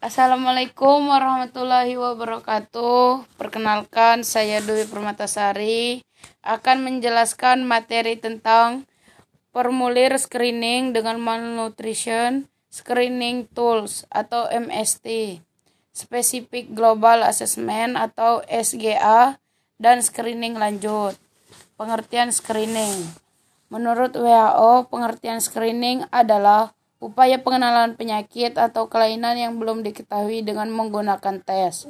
Assalamualaikum warahmatullahi wabarakatuh. Perkenalkan, saya Dwi Permatasari akan menjelaskan materi tentang formulir screening dengan malnutrition screening tools atau MST, Specific Global Assessment atau SGA, dan screening lanjut. Pengertian screening. Menurut WHO, pengertian screening adalah upaya pengenalan penyakit atau kelainan yang belum diketahui dengan menggunakan tes.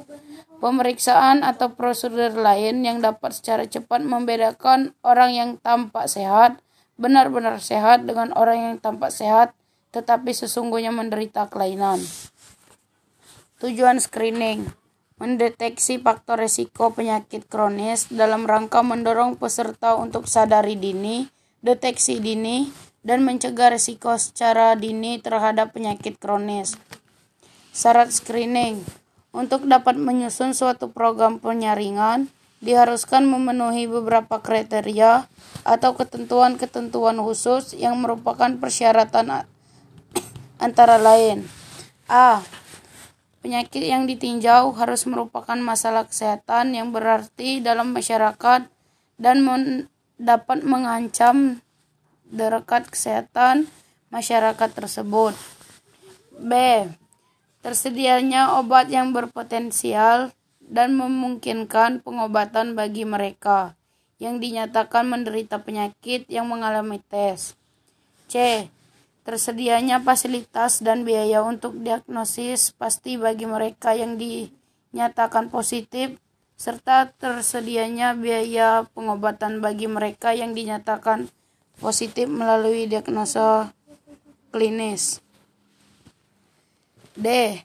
Pemeriksaan atau prosedur lain yang dapat secara cepat membedakan orang yang tampak sehat, benar-benar sehat dengan orang yang tampak sehat tetapi sesungguhnya menderita kelainan. Tujuan screening mendeteksi faktor risiko penyakit kronis dalam rangka mendorong peserta untuk sadari dini, deteksi dini, dan mencegah risiko secara dini terhadap penyakit kronis. Syarat screening untuk dapat menyusun suatu program penyaringan diharuskan memenuhi beberapa kriteria atau ketentuan-ketentuan khusus yang merupakan persyaratan antara lain A. Penyakit yang ditinjau harus merupakan masalah kesehatan yang berarti dalam masyarakat dan dapat mengancam derekat kesehatan masyarakat tersebut. B. Tersedianya obat yang berpotensial dan memungkinkan pengobatan bagi mereka yang dinyatakan menderita penyakit yang mengalami tes. C. Tersedianya fasilitas dan biaya untuk diagnosis pasti bagi mereka yang dinyatakan positif serta tersedianya biaya pengobatan bagi mereka yang dinyatakan positif melalui diagnosa klinis. D.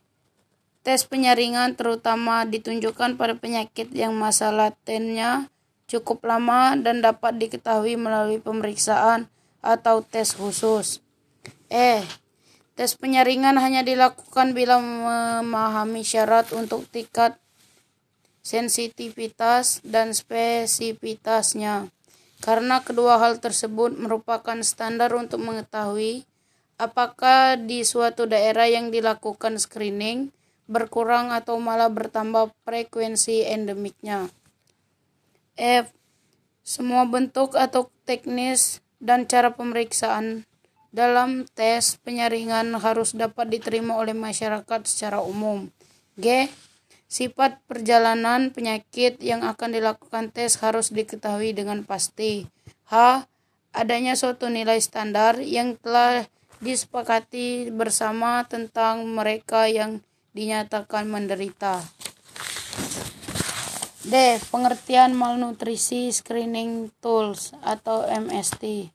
Tes penyaringan terutama ditunjukkan pada penyakit yang masa latennya cukup lama dan dapat diketahui melalui pemeriksaan atau tes khusus. E. Tes penyaringan hanya dilakukan bila memahami syarat untuk tingkat sensitivitas dan spesifitasnya karena kedua hal tersebut merupakan standar untuk mengetahui apakah di suatu daerah yang dilakukan screening berkurang atau malah bertambah frekuensi endemiknya. F. Semua bentuk atau teknis dan cara pemeriksaan dalam tes penyaringan harus dapat diterima oleh masyarakat secara umum. G. Sifat perjalanan penyakit yang akan dilakukan tes harus diketahui dengan pasti. H. Adanya suatu nilai standar yang telah disepakati bersama tentang mereka yang dinyatakan menderita. D. Pengertian malnutrisi screening tools atau MST.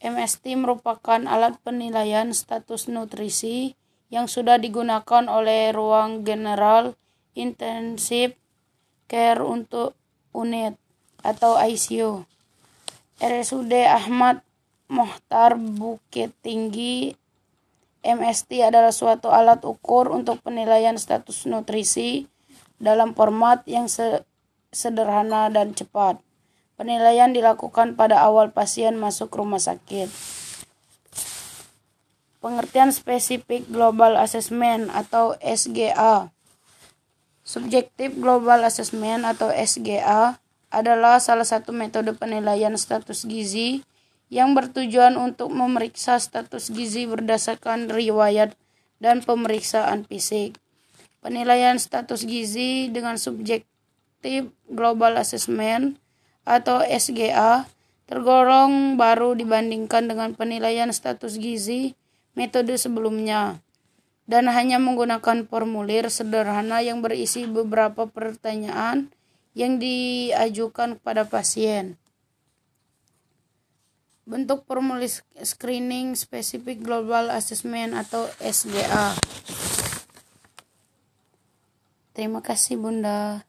MST merupakan alat penilaian status nutrisi yang sudah digunakan oleh ruang general intensif care untuk unit atau ICU. RSUD Ahmad Mohtar Bukit Tinggi MST adalah suatu alat ukur untuk penilaian status nutrisi dalam format yang sederhana dan cepat. Penilaian dilakukan pada awal pasien masuk rumah sakit. Pengertian spesifik global assessment atau SGA Subjective Global Assessment atau SGA adalah salah satu metode penilaian status gizi yang bertujuan untuk memeriksa status gizi berdasarkan riwayat dan pemeriksaan fisik. Penilaian status gizi dengan Subjective Global Assessment atau SGA tergolong baru dibandingkan dengan penilaian status gizi metode sebelumnya dan hanya menggunakan formulir sederhana yang berisi beberapa pertanyaan yang diajukan kepada pasien. Bentuk formulir screening Specific Global Assessment atau SGA. Terima kasih Bunda.